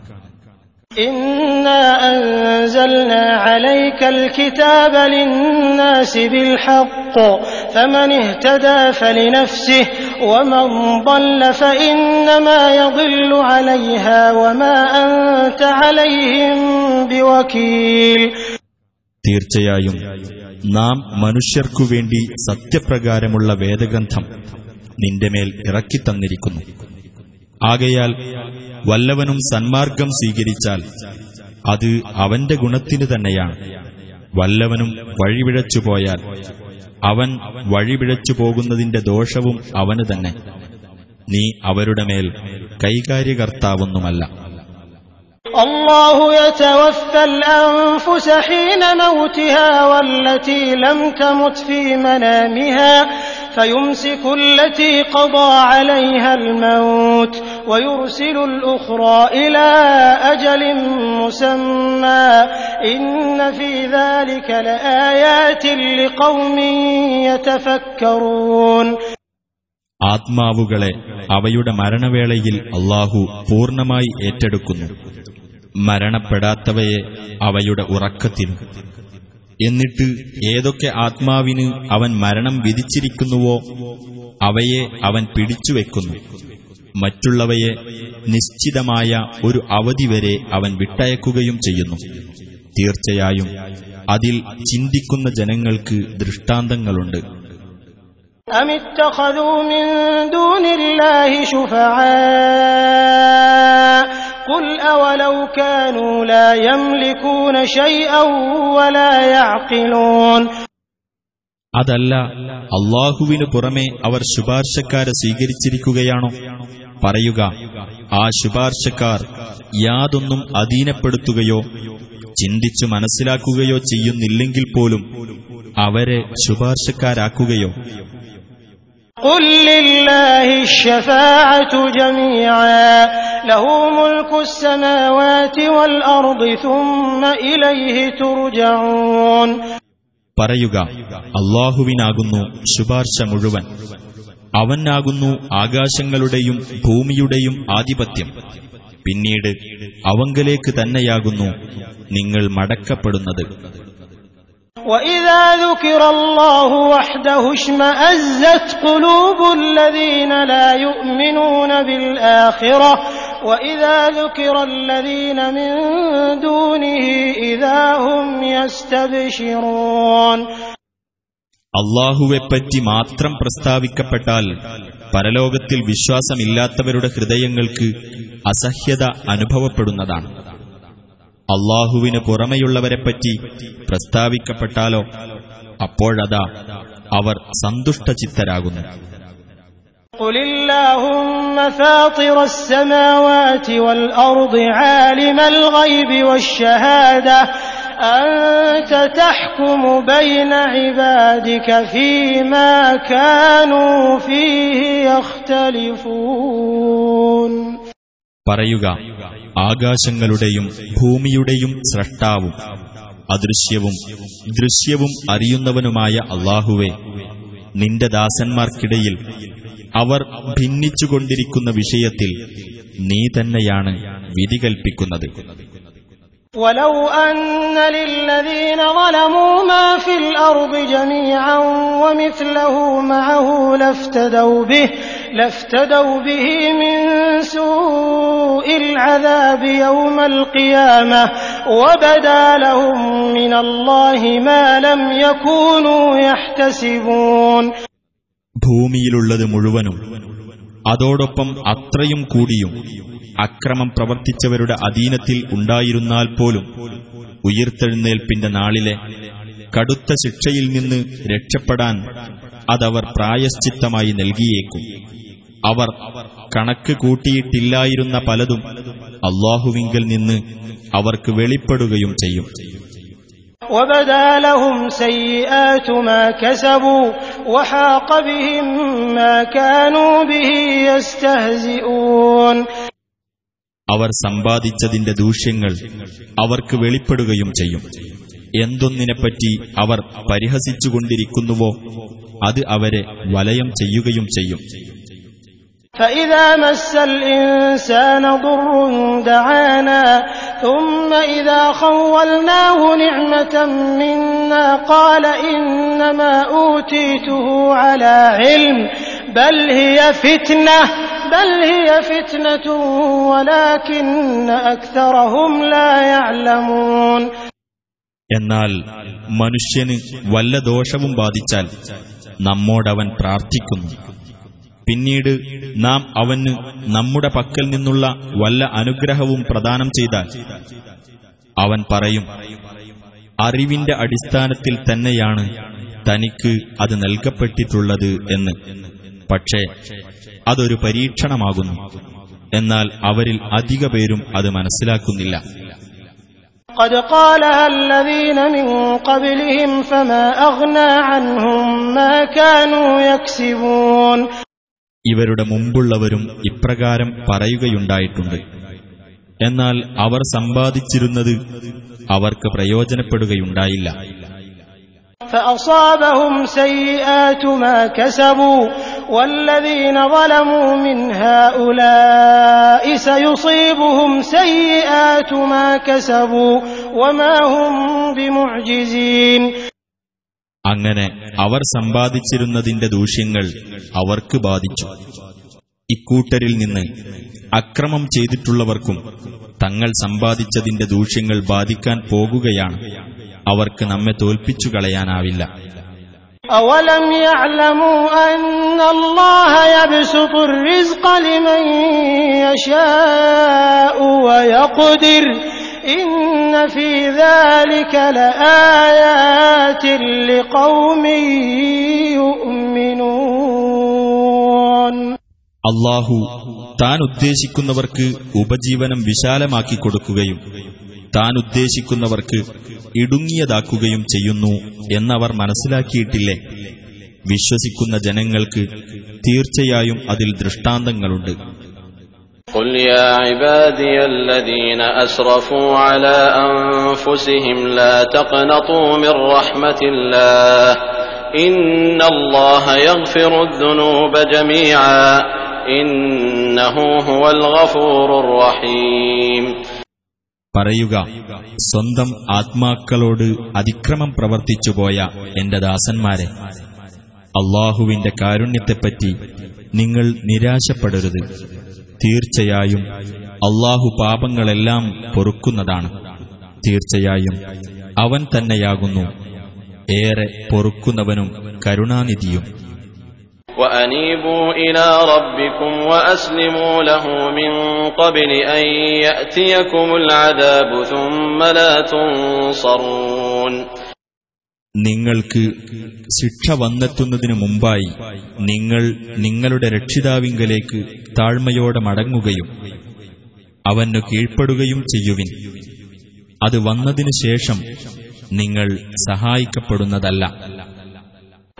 തീർച്ചയായും നാം മനുഷ്യർക്കു വേണ്ടി സത്യപ്രകാരമുള്ള വേദഗ്രന്ഥം നിന്റെ മേൽ ഇറക്കിത്തന്നിരിക്കുന്നു ആകയാൽ വല്ലവനും സന്മാർഗം സ്വീകരിച്ചാൽ അത് അവന്റെ ഗുണത്തിനു തന്നെയാണ്. വല്ലവനും വഴിപിഴച്ചു പോയാൽ അവൻ വഴിപിഴച്ചു പോകുന്നതിന്റെ ദോഷവും അവന് തന്നെ. നീ അവരുടെ മേൽ കൈകാര്യകർത്താവൊന്നുമല്ല. الله يتوفى الأنفس حين موتها والتي لم تمت في منامها فيمسك التي قضى عليها الموت ويرسل الأخرى إلى أجل مسمى إن في ذلك لآيات لقوم يتفكرون ആത്മാവുകളെ അവയുടെ മരണവേളയിൽ അള്ളാഹു പൂർണ്ണമായി ഏറ്റെടുക്കുന്നു മരണപ്പെടാത്തവയെ അവയുടെ ഉറക്കത്തിനും. എന്നിട്ട് ഏതൊക്കെ ആത്മാവിന് അവൻ മരണം വിധിച്ചിരിക്കുന്നുവോ അവയെ അവൻ പിടിച്ചുവെക്കുന്നു മറ്റുള്ളവയെ നിശ്ചിതമായ ഒരു അവധി വരെ അവൻ വിട്ടയക്കുകയും ചെയ്യുന്നു. തീർച്ചയായും അതിൽ ചിന്തിക്കുന്ന ജനങ്ങൾക്ക് ദൃഷ്ടാന്തങ്ങളുണ്ട്. അമിത്തഖദൂ മിൻ ദൂനില്ലാഹി ശുഫആ قل أولو كانوا لا يملكون شيئا ولا يعقلون അതല്ല അള്ളാഹുവിനു പുറമെ അവർ ശുപാർശക്കാരെ സ്വീകരിച്ചിരിക്കുകയാണോ പറയുക ആ ശുപാർശക്കാർ യാതൊന്നും അധീനപ്പെടുത്തുകയോ ചിന്തിച്ചു മനസ്സിലാക്കുകയോ ചെയ്യുന്നില്ലെങ്കിൽ പോലും അവരെ ശുപാർശക്കാരാക്കുകയോ قل لله الشفاعة جميعا له ملك السماوات والأرض ثم إليه ترجعون പറയുക അള്ളാഹുവിനാകുന്നു ശുപാർശ മുഴുവൻ അവനാകുന്നു ആകാശങ്ങളുടെയും ഭൂമിയുടെയും ആധിപത്യം പിന്നീട് അവങ്കലേക്ക് തന്നെയാകുന്നു നിങ്ങൾ മടക്കപ്പെടുന്നത് وإذا ذكر الله وحده اشمأزت قلوب الذين لا يؤمنون بالآخرة وإذا ذكر الذين من دونه إذا هم يستبشرون അള്ളാഹുവെപ്പറ്റി മാത്രം പ്രസ്താവിക്കപ്പെട്ടാൽ പരലോകത്തിൽ വിശ്വാസമില്ലാത്തവരുടെ ഹൃദയങ്ങൾക്ക് അസഹ്യത അനുഭവപ്പെടുന്നതാണ് അള്ളാഹുവിന് പുറമെയുള്ളവരെപ്പറ്റി പ്രസ്താവിക്കപ്പെട്ടാലോ അപ്പോഴതാ അവർ സന്തുഷ്ടചിത്തരാകുന്നു قل اللهم فاطر السماوات والأرض عالم الغيب والشهادة أنت تحكم بين عبادك فيما كانوا فيه يختلفون പറയുക ആകാശങ്ങളുടെയും ഭൂമിയുടെയും സ്രഷ്ടാവും അദൃശ്യവും ദൃശ്യവും അറിയുന്നവനുമായ അള്ളാഹുവെ നിന്റെ ദാസന്മാർക്കിടയിൽ അവർ ഭിന്നിച്ചുകൊണ്ടിരിക്കുന്ന വിഷയത്തിൽ നീ തന്നെയാണ് വിധി കൽപ്പിക്കുന്നത്. ولو أن للذين ظلموا ما في الأرض جميعا ومثله معه لافتدوا به لافتدوا به من سوء العذاب يوم القيامة وبدا لهم من الله ما لم يكونوا يحتسبون ഭൂമിയിലുള്ളത് മുഴുവനും അതോടൊപ്പം അത്രയും കൂടിയും അക്രമം പ്രവർത്തിച്ചവരുടെ അധീനത്തിൽ ഉണ്ടായിരുന്നാൽ പോലും ഉയിർത്തെഴുന്നേൽപ്പിന്റെ നാളിലെ കടുത്ത ശിക്ഷയിൽ നിന്ന് രക്ഷപ്പെടാൻ അതവർ പ്രായശ്ചിത്തമായി നൽകിയേക്കും അവർ കണക്ക് കൂട്ടിയിട്ടില്ലായിരുന്ന പലതും അള്ളാഹുവിങ്കൽ നിന്ന് അവർക്ക് വെളിപ്പെടുകയും ചെയ്യും وبدا لهم سيئات ما كسبوا وحاق بهم ما كانوا به يستهزئون അവർ സമ്പാദിച്ചതിന്റെ ദൂഷ്യങ്ങൾ അവർക്ക് വെളിപ്പെടുകയും ചെയ്യും എന്തൊന്നിനെപ്പറ്റി അവർ പരിഹസിച്ചുകൊണ്ടിരിക്കുന്നുവോ അത് അവരെ വലയം ചെയ്യുകയും ചെയ്യും فإذا مس الإنسان ضر دعانا ثم إذا خولناه نعمة منا تمنى قال إنما أوتيته على علم بل هي فتنة بل هي فتنة ولكن أكثرهم لا يعلمون എന്നാൽ മനുഷ്യന് വല്ല ദോഷവും ബാധിച്ചാൽ നമ്മോടവൻ പ്രാർത്ഥിക്കുന്നു പിന്നീട് നാം അവന് നമ്മുടെ പക്കൽ നിന്നുള്ള വല്ല അനുഗ്രഹവും പ്രദാനം ചെയ്താൽ അവൻ പറയും അറിവിന്റെ അടിസ്ഥാനത്തിൽ തന്നെയാണ് തനിക്ക് അത് നൽകപ്പെട്ടിട്ടുള്ളത് എന്ന് പക്ഷേ അതൊരു പരീക്ഷണമാകുന്നു എന്നാൽ അവരിൽ അധിക പേരും അത് മനസ്സിലാക്കുന്നില്ല قد قالها الذين من قبلهم فما أغنى عنهم ما كانوا يكسبون ഇവരുടെ മുമ്പുള്ളവരും ഇപ്രകാരം പറയുകയുണ്ടായിട്ടുണ്ട് എന്നാൽ അവർ സമ്പാദിച്ചിരുന്നത് അവർക്ക് പ്രയോജനപ്പെടുകയുണ്ടായില്ല فأصابهم سيئات ما كسبوا والذين ظلموا من هؤلاء سيصيبهم سيئات ما كسبوا وما هم بمعجزين അങ്ങനെ അവർ സമ്പാദിച്ചിരുന്നതിന്റെ ദൂഷ്യങ്ങൾ അവർക്ക് ബാധിച്ചു ഇക്കൂട്ടരിൽ നിന്ന് അക്രമം ചെയ്തിട്ടുള്ളവർക്കും തങ്ങൾ സമ്പാദിച്ചതിന്റെ ദൂഷ്യങ്ങൾ ബാധിക്കാൻ പോകുകയാണ് അവർക്ക് നമ്മെ തോൽപ്പിച്ചു കളയാനാവില്ല أولم يعلموا أن الله يبسط الرزق لمن يشاء ويقدر إن في ذلك لآيات لقوم يؤمنون അള്ളാഹു താൻ ഉദ്ദേശിക്കുന്നവർക്ക് ഉപജീവനം വിശാലമാക്കി കൊടുക്കുകയും താൻ ഉദ്ദേശിക്കുന്നവർക്ക് ഇടുങ്ങിയതാക്കുകയും ചെയ്യുന്നു എന്നവർ മനസ്സിലാക്കിയിട്ടില്ലേ വിശ്വസിക്കുന്ന ജനങ്ങൾക്ക് തീർച്ചയായും അതിൽ ദൃഷ്ടാന്തങ്ങളുണ്ട് قل يا عبادي الذين أسرفوا على أنفسهم لا تقنطوا من رحمة الله إن الله يغفر الذنوب جميعا إنه هو الغفور الرحيم പറയുക സ്വന്തം ആത്മാക്കളോട് അതിക്രമം പ്രവർത്തിച്ചുപോയ എന്റെ ദാസന്മാരെ അള്ളാഹുവിന്റെ കാരുണ്യത്തെപ്പറ്റി നിങ്ങൾ നിരാശപ്പെടരുത്. തീർച്ചയായും അള്ളാഹു പാപങ്ങളെല്ലാം പൊറുക്കുന്നതാണ്. തീർച്ചയായും അവൻ തന്നെയാകുന്നു. ഏറെ പൊറുക്കുന്നവനും കരുണാനിധിയും. وأنيبوا إلى ربكم وأسلموا له من قبل أن يأتيكم العذاب ثم لا تنصرون നിങ്ങൾക്ക് ശിക്ഷ വന്നെത്തുന്നതിനു മുമ്പായി നിങ്ങൾ നിങ്ങളുടെ രക്ഷിതാവിങ്കലേക്ക് താഴ്മയോടെ മടങ്ങുകയും അവനു കീഴ്പ്പെടുകയും ചെയ്യുവിൻ അത് വന്നതിനു ശേഷം നിങ്ങൾ സഹായിക്കപ്പെടുന്നതല്ല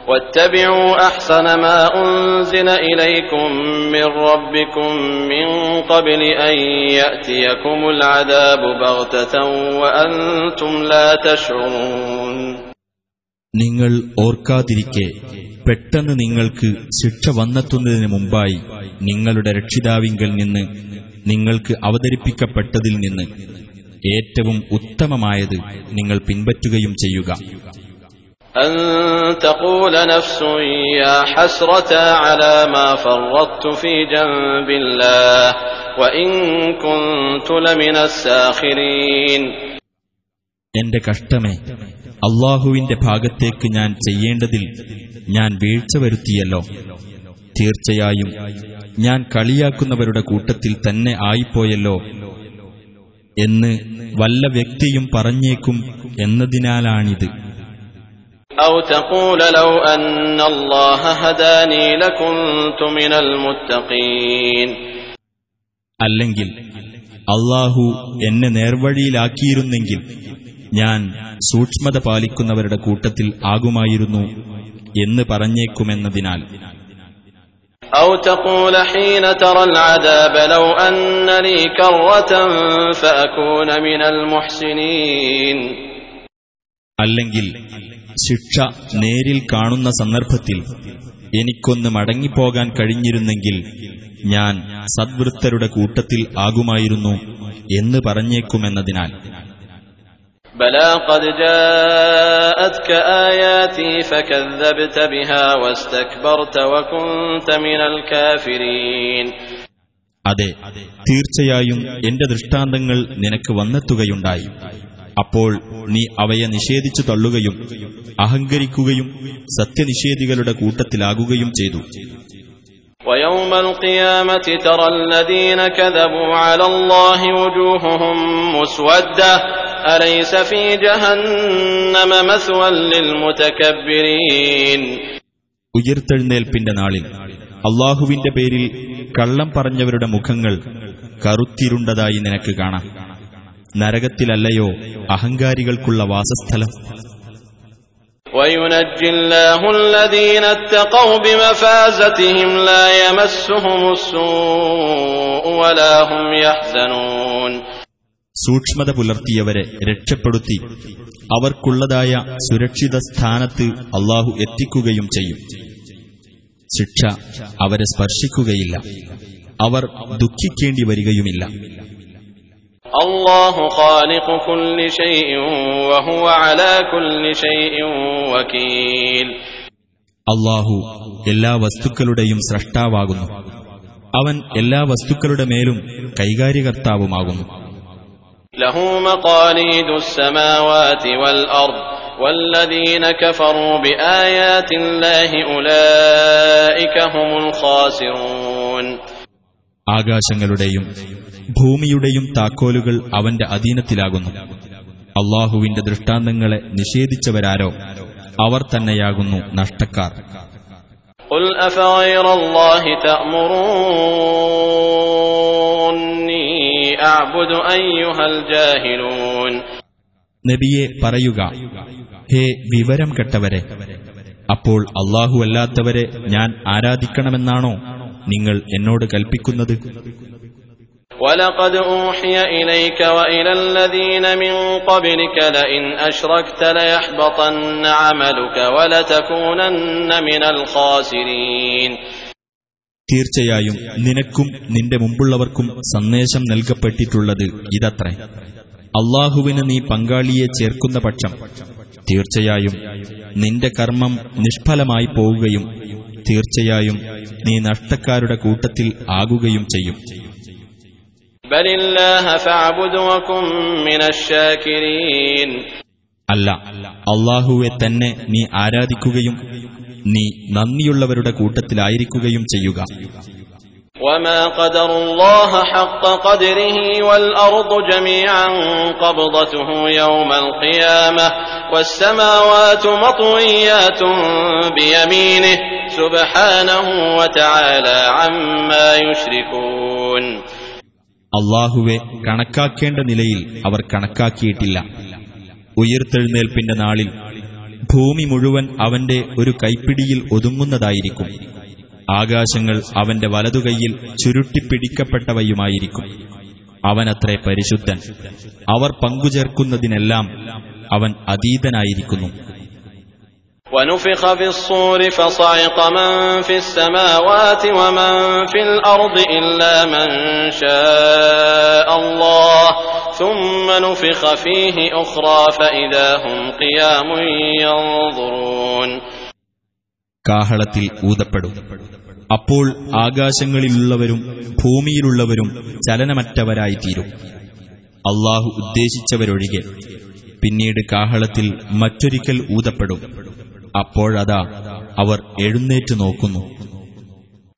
واتبعوا أحسن ما أنزل إليكم من ربكم من قبل أن يأتيكم العذاب بغتة وأنتم لا تشعرون നിങ്ങൾ ഓർക്കാതിരിക്കെ പെട്ടെന്ന് നിങ്ങൾക്ക് ശിക്ഷ വന്നെത്തുന്നതിന് മുമ്പായി നിങ്ങളുടെ രക്ഷിതാവിങ്കൽ നിന്ന് നിങ്ങൾക്ക് അവതരിപ്പിക്കപ്പെട്ടതിൽ നിന്ന് ഏറ്റവും ഉത്തമമായത് നിങ്ങൾ പിൻപറ്റുകയും ചെയ്യുക أن تقول نفس يا حسرة على ما فرطت في جنب الله وإن كنت لمن الساخرين എന്റെ കഷ്ടമേ അള്ളാഹുവിന്റെ ഭാഗത്തേക്ക് ഞാൻ ചെയ്യേണ്ടതിൽ ഞാൻ വീഴ്ച വരുത്തിയല്ലോ തീർച്ചയായും ഞാൻ കളിയാക്കുന്നവരുടെ കൂട്ടത്തിൽ തന്നെ ആയിപ്പോയല്ലോ എന്ന് വല്ല വ്യക്തിയും പറഞ്ഞേക്കും എന്നതിനാലാണിത് أو تقول لو أن الله هداني لكنت من المتقين അല്ലെങ്കിൽ അള്ളാഹു എന്നെ നേർവഴിയിലാക്കിയിരുന്നെങ്കിൽ ഞാൻ സൂക്ഷ്മത പാലിക്കുന്നവരുടെ കൂട്ടത്തിൽ ആകുമായിരുന്നു എന്ന് പറഞ്ഞേക്കുമെന്നതിനാൽ أو تقول حين ترى العذاب لو أن لي كرة فأكون من المحسنين അല്ലെങ്കിൽ ശിക്ഷ നേരിൽ കാണുന്ന സന്ദർഭത്തിൽ എനിക്കൊന്ന് മടങ്ങിപ്പോകാൻ കഴിഞ്ഞിരുന്നെങ്കിൽ ഞാൻ സദ്വൃത്തരുടെ കൂട്ടത്തിൽ ആകുമായിരുന്നു എന്ന് പറഞ്ഞേക്കുമെന്നതിനാൽ. അതെ തീർച്ചയായും എന്റെ ദൃഷ്ടാന്തങ്ങൾ നിനക്ക് വന്നെത്തുകയുണ്ടായി. അപ്പോൾ നീ അവയെ നിഷേധിച്ചു തള്ളുകയും അഹങ്കരിക്കുകയും സത്യനിഷേധികളുടെ കൂട്ടത്തിലാകുകയും ചെയ്തു ويوم القيامة ترى الذين كذبوا على الله وجوههم مسودة أليس في جهنم مثوى للمتكبرين ഉയർത്തെഴുന്നേൽപ്പിന്റെ നാളിൽ അള്ളാഹുവിന്റെ പേരിൽ കള്ളം പറഞ്ഞവരുടെ മുഖങ്ങൾ കറുത്തിരുണ്ടതായി നിനക്ക് കാണാം നരകത്തിലല്ലയോ അഹങ്കാരികൾക്കുള്ള വാസസ്ഥലം? സൂക്ഷ്മത പുലർത്തിയവരെ രക്ഷപ്പെടുത്തി. അവർക്കുള്ളതായ സുരക്ഷിത സ്ഥാനത്ത് അള്ളാഹു എത്തിക്കുകയും ചെയ്യും. ശിക്ഷ അവരെ സ്പർശിക്കുകയില്ല. അവർ ദുഃഖിക്കേണ്ടി വരികയുമില്ല. الله خالق كل شيء وهو على كل شيء وكيل അള്ളാഹു എല്ലാ വസ്തുക്കളുടെയും സ്രഷ്ടാവാകുന്നു അവൻ എല്ലാ വസ്തുക്കളുടെ മേലും കൈകാര്യകർത്താവുമാകുന്നു له مقاليد السماوات والأرض والذين كفروا بآيات الله أولئك هم الخاسرون ആകാശങ്ങളുടെയും ഭൂമിയുടെയും താക്കോലുകൾ അവന്റെ അധീനത്തിലാകുന്നു. അള്ളാഹുവിന്റെ ദൃഷ്ടാന്തങ്ങളെ നിഷേധിച്ചവരാരോ അവർ തന്നെയാകുന്നു നഷ്ടക്കാർ. നബിയെ പറയുക ഹേ വിവരം കെട്ടവരെ അപ്പോൾ അല്ലാത്തവരെ ഞാൻ ആരാധിക്കണമെന്നാണോ നിങ്ങൾ എന്നോട് കൽപ്പിക്കുന്നത്? ولقد أوحي إليك وإلى الذين من قبلك لئن أشركت ليحبطن عملك ولتكونن من الخاسرين തീർച്ചയായും നിനക്കും നിന്റെ മുമ്പുള്ളവർക്കും സന്ദേശം നൽകപ്പെട്ടിട്ടുള്ളത് ഇതത്രേ അള്ളാഹുവിന് നീ പങ്കാളിയെ ചേർക്കുന്ന പക്ഷം തീർച്ചയായും നിന്റെ കർമ്മം നിഷ്ഫലമായി പോവുകയും തീർച്ചയായും നീ നഷ്ടക്കാരുടെ കൂട്ടത്തിൽ ആകുകയും ചെയ്യും അല്ല അള്ളാഹുവെ തന്നെ നീ ആരാധിക്കുകയും നീ നന്ദിയുള്ളവരുടെ കൂട്ടത്തിലായിരിക്കുകയും ചെയ്യുക وما قدر الله حق قدره والأرض جميعا قبضته يوم القيامة والسماوات مطويات بيمينه سبحانه وتعالى عما يشركون അള്ളാഹുവെ കണക്കാക്കേണ്ട നിലയിൽ അവർ കണക്കാക്കിയിട്ടില്ല. ഉയർത്തെഴുന്നേൽപ്പിന്റെ നാളിൽ ഭൂമി മുഴുവൻ അവന്റെ ഒരു കൈപ്പിടിയിൽ ഒതുങ്ങുന്നതായിരിക്കും. ആകാശങ്ങൾ അവന്റെ വലതുകൈയിൽ ചുരുട്ടിപ്പിടിക്കപ്പെട്ടവയുമായിരിക്കും. അവനത്രേ പരിശുദ്ധൻ. അവർ പങ്കുചേർക്കുന്നതിനെല്ലാം അവൻ അതീതനായിരിക്കുന്നു. ونفخ في الصور فصعق من في السماوات ومن في الأرض إلا من شاء الله ثم نفخ فيه أخرى فإذا هم قيام ينظرون കാഹളത്തിൽ ഊതപ്പെടും അപ്പോൾ ആകാശങ്ങളിലുള്ളവരും ഭൂമിയിലുള്ളവരും ചലനമറ്റവരായിത്തീരും അള്ളാഹു ഉദ്ദേശിച്ചവരൊഴികെ പിന്നീട് കാഹളത്തിൽ മറ്റൊരിക്കൽ ഊതപ്പെടും അപ്പോഴതാ അവർ എഴുന്നേറ്റു നോക്കുന്നു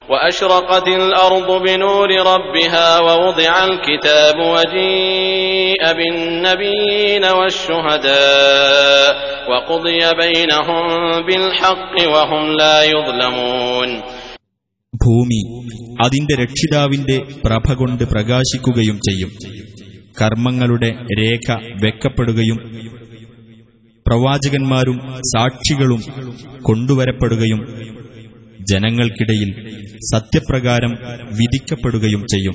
وأشرقت الأرض بنور ربها ووضع الكتاب وجيء بالنبيين والشهداء وقضي بينهم بالحق وهم لا يظلمون ഭൂമി അതിന്റെ രക്ഷിതാവിന്റെ പ്രഭ കൊണ്ട് പ്രകാശിക്കുകയും ചെയ്യും കർമ്മങ്ങളുടെ രേഖ വെക്കപ്പെടുകയും പ്രവാചകന്മാരും സാക്ഷികളും കൊണ്ടുവരപ്പെടുകയും ജനങ്ങൾക്കിടയിൽ സത്യപ്രകാരം വിധിക്കപ്പെടുകയും ചെയ്യും.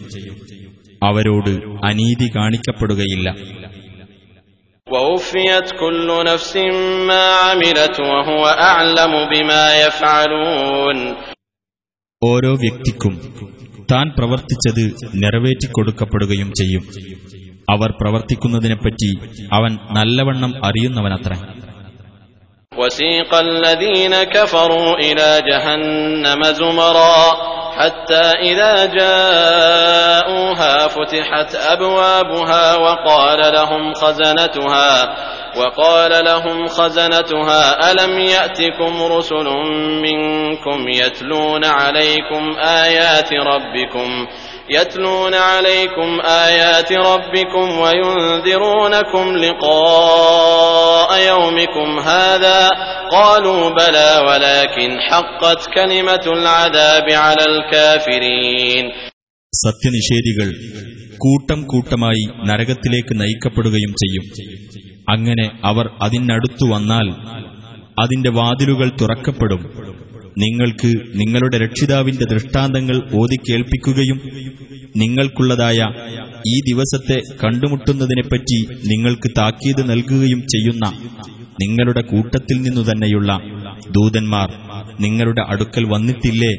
അവരോട് അനീതി കാണിക്കപ്പെടുകയില്ല. ഓരോ വ്യക്തിക്കും താൻ പ്രവർത്തിച്ചത് നിറവേറ്റിക്കൊടുക്കപ്പെടുകയും ചെയ്യും. അവർ പ്രവർത്തിക്കുന്നതിനെപ്പറ്റി അവൻ നല്ലവണ്ണം അറിയുന്നവനത്രേ وسيق الذين كفروا إلى جهنم زمرا حتى إذا جاءوها فتحت أبوابها وقال لهم خزنتها وقال لهم خزنتها ألم يأتكم رسل منكم يتلون عليكم آيات ربكم يتلون عليكم آيات ربكم وينذرونكم لقاء يومكم هذا قالوا بلى ولكن حقت كلمة العذاب على الكافرين സത്യനിഷേധികൾ കൂട്ടം കൂട്ടമായി നരകത്തിലേക്ക് നയിക്കപ്പെടുകയും ചെയ്യും അങ്ങനെ അവർ അതിനടുത്തു വന്നാൽ അതിന്റെ വാതിലുകൾ തുറക്കപ്പെടും നിങ്ങൾക്ക് നിങ്ങളുടെ രക്ഷിതാവിന്റെ ദൃഷ്ടാന്തങ്ങൾ ഓതിക്കേൾപ്പിക്കുകയും നിങ്ങൾക്കുള്ളതായ ഈ ദിവസത്തെ കണ്ടുമുട്ടുന്നതിനെപ്പറ്റി നിങ്ങൾക്ക് താക്കീത് നൽകുകയും ചെയ്യുന്ന നിങ്ങളുടെ കൂട്ടത്തിൽ നിന്നു തന്നെയുള്ള ദൂതന്മാർ നിങ്ങളുടെ അടുക്കൽ വന്നിട്ടില്ലേ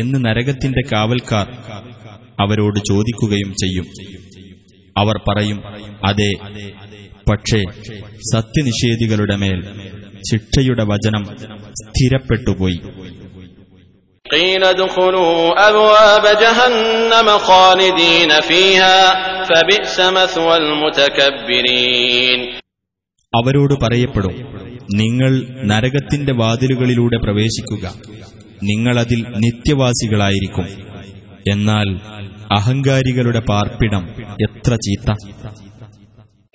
എന്ന് നരകത്തിന്റെ കാവൽക്കാർ അവരോട് ചോദിക്കുകയും ചെയ്യും. അവർ പറയും അതെ പക്ഷേ സത്യനിഷേധികളുടെ മേൽ ശിക്ഷയുടെ വചനം സ്ഥിരപ്പെട്ടുപോയി. അവരോട് പറയപ്പെടും നിങ്ങൾ നരകത്തിന്റെ വാതിലുകളിലൂടെ പ്രവേശിക്കുക. നിങ്ങളതിൽ നിത്യവാസികളായിരിക്കും. എന്നാൽ അഹങ്കാരികളുടെ പാർപ്പിടം എത്ര ചീത്ത.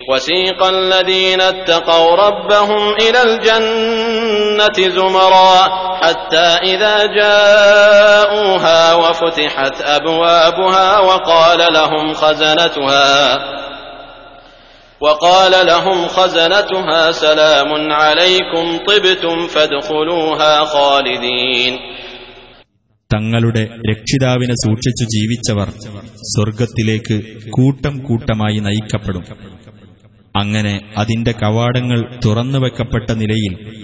وسيق الذين اتقوا ربهم إلى الجنة زمرا حتى إذا جاءوها وفتحت أبوابها وقال لهم خزنتها وقال لهم خزنتها سلام عليكم طبتم فادخلوها خالدين തങ്ങളുടെ രക്ഷിതാവിനെ സൂക്ഷിച്ചു ജീവിച്ചവർ സ്വർഗത്തിലേക്ക് കൂട്ടം കൂട്ടമായി നയിക്കപ്പെടും അങ്ങനെ അതിന്റെ കവാടങ്ങൾ തുറന്നുവെക്കപ്പെട്ട നിലയിൽ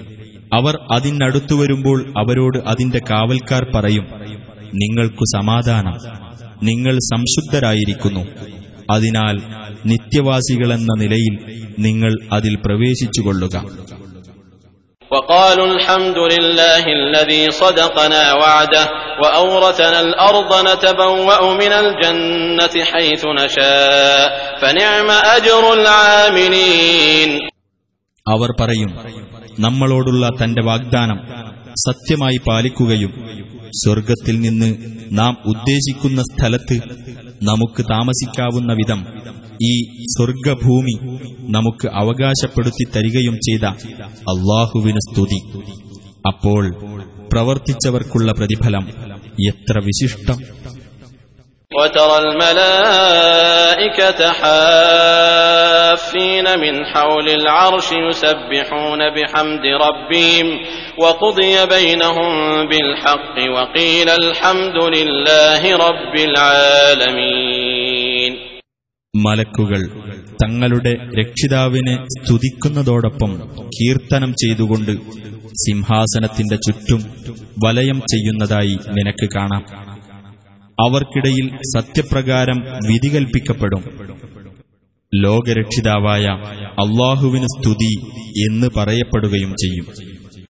അവർ അതിനടുത്തു വരുമ്പോൾ അവരോട് അതിന്റെ കാവൽക്കാർ പറയും നിങ്ങൾക്കു സമാധാനം. നിങ്ങൾ സംശുദ്ധരായിരിക്കുന്നു. അതിനാൽ നിത്യവാസികളെന്ന നിലയിൽ നിങ്ങൾ അതിൽ പ്രവേശിച്ചുകൊള്ളുക. وقالوا الحمد لله الذي صدقنا وعده وأورثنا الأرض نتبوأ من الجنة حيث نشاء فنعم أجر العاملين അവർ പറയും നമ്മളോടുള്ള തന്റെ വാഗ്ദാനം സത്യമായി പാലിക്കുകയും സ്വർഗത്തിൽ നിന്ന് നാം ഉദ്ദേശിക്കുന്ന സ്ഥലത്ത് നമുക്ക് താമസിക്കാവുന്ന വിധം ഈ സ്വർഗഭൂമി നമുക്ക് അവകാശപ്പെടുത്തി തരികയും ചെയ്ത അള്ളാഹുവിന് സ്തുതി അപ്പോൾ പ്രവർത്തിച്ചവർക്കുള്ള പ്രതിഫലം എത്ര വിശിഷ്ടം وترى الملائكة حافين من حول العرش يسبحون بحمد ربهم وقضي بينهم بالحق وقيل الحمد لله رب العالمين മലക്കുകൾ തങ്ങളുടെ രക്ഷിതാവിനെ സ്തുതിക്കുന്നതോടൊപ്പം കീർത്തനം ചെയ്തുകൊണ്ട് സിംഹാസനത്തിന്റെ ചുറ്റും വലയം ചെയ്യുന്നതായി നിനക്ക് കാണാം. അവർക്കിടയിൽ സത്യപ്രകാരം വിധി കൽപ്പിക്കപ്പെടും. ലോകരക്ഷിതാവായ അള്ളാഹുവിന് സ്തുതി എന്ന് പറയപ്പെടുകയും ചെയ്യും.